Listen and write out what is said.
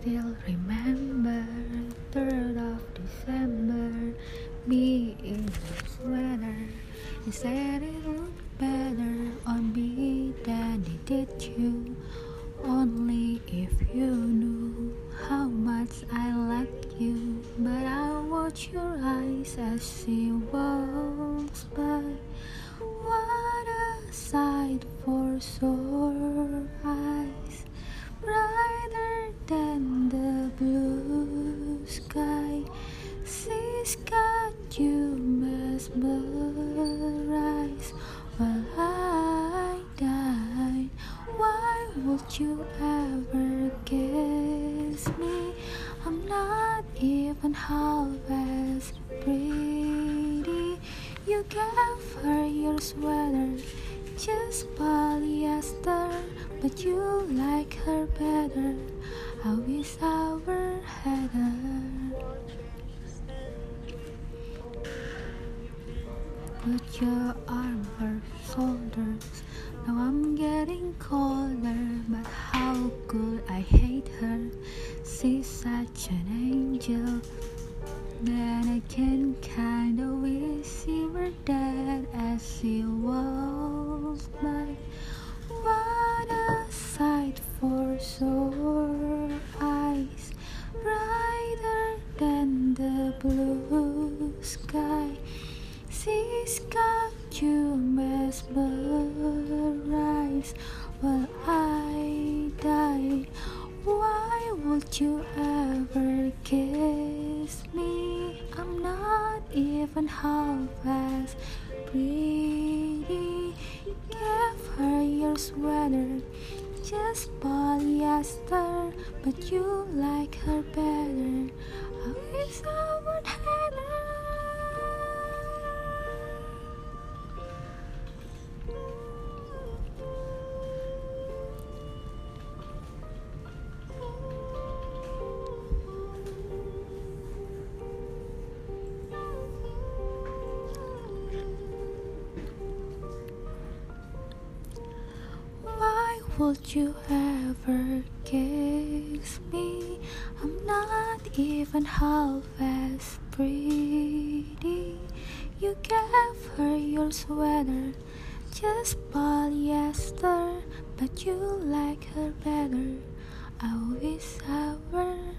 Still remember 3rd of December Me in the sweater. He said it looked better on me than it did you. Only if you knew how much I liked you. But I watch your eyes as she walks by. What a sight for sore eyes. Brighter than mesmerized while I die. Why would you ever kiss me? I'm not even half as pretty. You gave her your sweater just polyester, but you like her better. I wish I were had Put your arm her shoulders. Now I'm getting colder, but how could I hate her? She's such an angel. Then I can kinda wish she were dead as she was by. What a sight for sore eyes, brighter than the blue sky. She's got you mesmerized while I die. Why would you ever kiss me? I'm not even half as pretty. Give her your sweater, just polyester, but you like her better. I wish I would you ever kiss me? I'm not even half as pretty. You gave her your sweater, just polyester, but you like her better. I wish I were